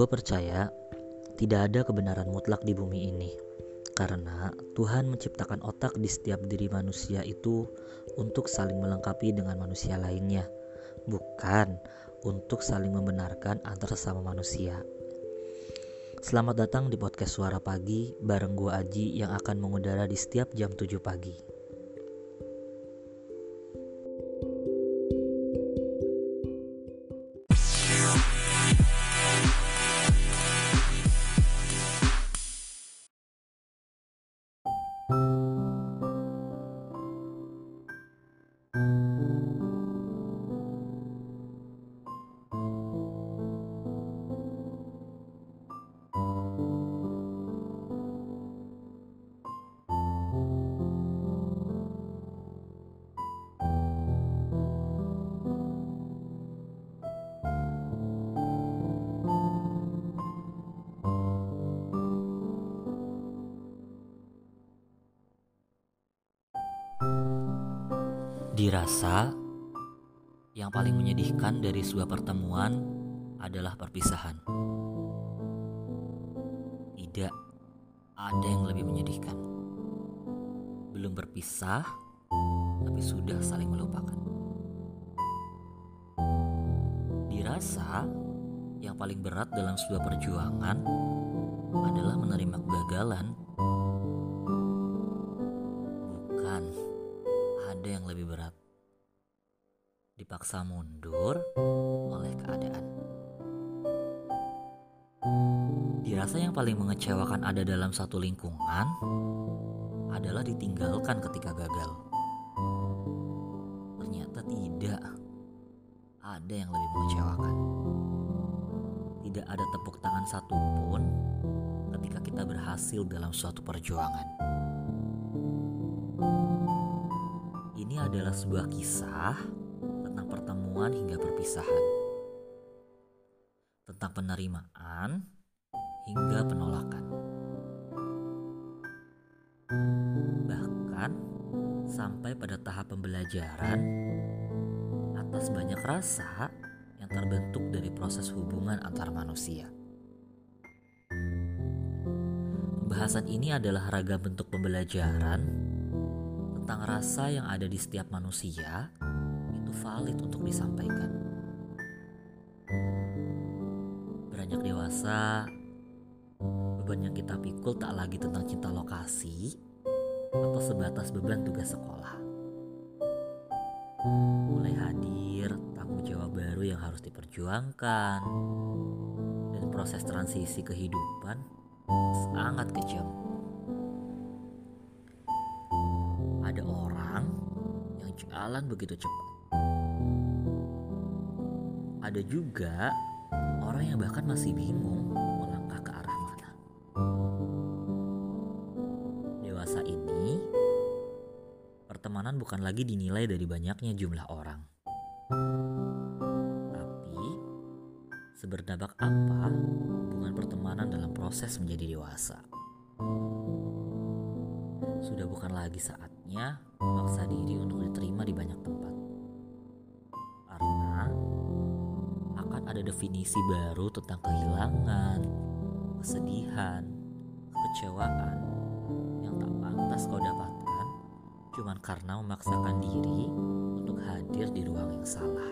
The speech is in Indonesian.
Gue percaya tidak ada kebenaran mutlak di bumi ini, karena Tuhan menciptakan otak di setiap diri manusia itu untuk saling melengkapi dengan manusia lainnya, bukan untuk saling membenarkan antar sesama manusia. Selamat datang di podcast Suara Pagi bareng gue Aji yang akan mengudara di setiap jam 7 pagi. Dirasa yang paling menyedihkan dari sebuah pertemuan adalah perpisahan. Tidak ada yang lebih menyedihkan. Belum berpisah, tapi sudah saling melupakan. Dirasa yang paling berat dalam sebuah perjuangan adalah menerima kegagalan. Bukan ada yang lebih berat. Dipaksa mundur oleh keadaan. Dirasa yang paling mengecewakan ada dalam satu lingkungan adalah ditinggalkan ketika gagal. Ternyata tidak ada yang lebih mengecewakan. Tidak ada tepuk tangan satupun ketika kita berhasil dalam suatu perjuangan. Adalah sebuah kisah tentang pertemuan hingga perpisahan, tentang penerimaan hingga penolakan, bahkan sampai pada tahap pembelajaran atas banyak rasa yang terbentuk dari proses hubungan antar manusia. Pembahasan ini adalah ragam bentuk pembelajaran tentang rasa yang ada di setiap manusia itu valid untuk disampaikan. Beranjak dewasa, beban yang kita pikul tak lagi tentang cinta lokasi atau sebatas beban tugas sekolah. Mulai hadir tanggung jawab baru yang harus diperjuangkan dan proses transisi kehidupan sangat kejam. Jalan begitu cepat. Ada juga orang yang bahkan masih bingung melangkah ke arah mana. Dewasa ini, pertemanan bukan lagi dinilai dari banyaknya jumlah orang. Tapi, seberdampak apa hubungan pertemanan dalam proses menjadi dewasa? Sudah bukan lagi saatnya memaksa diri untuk diterima di banyak tempat. Karena akan ada definisi baru tentang kehilangan, kesedihan, kecewaan yang tak pantas kau dapatkan cuman karena memaksakan diri untuk hadir di ruang yang salah.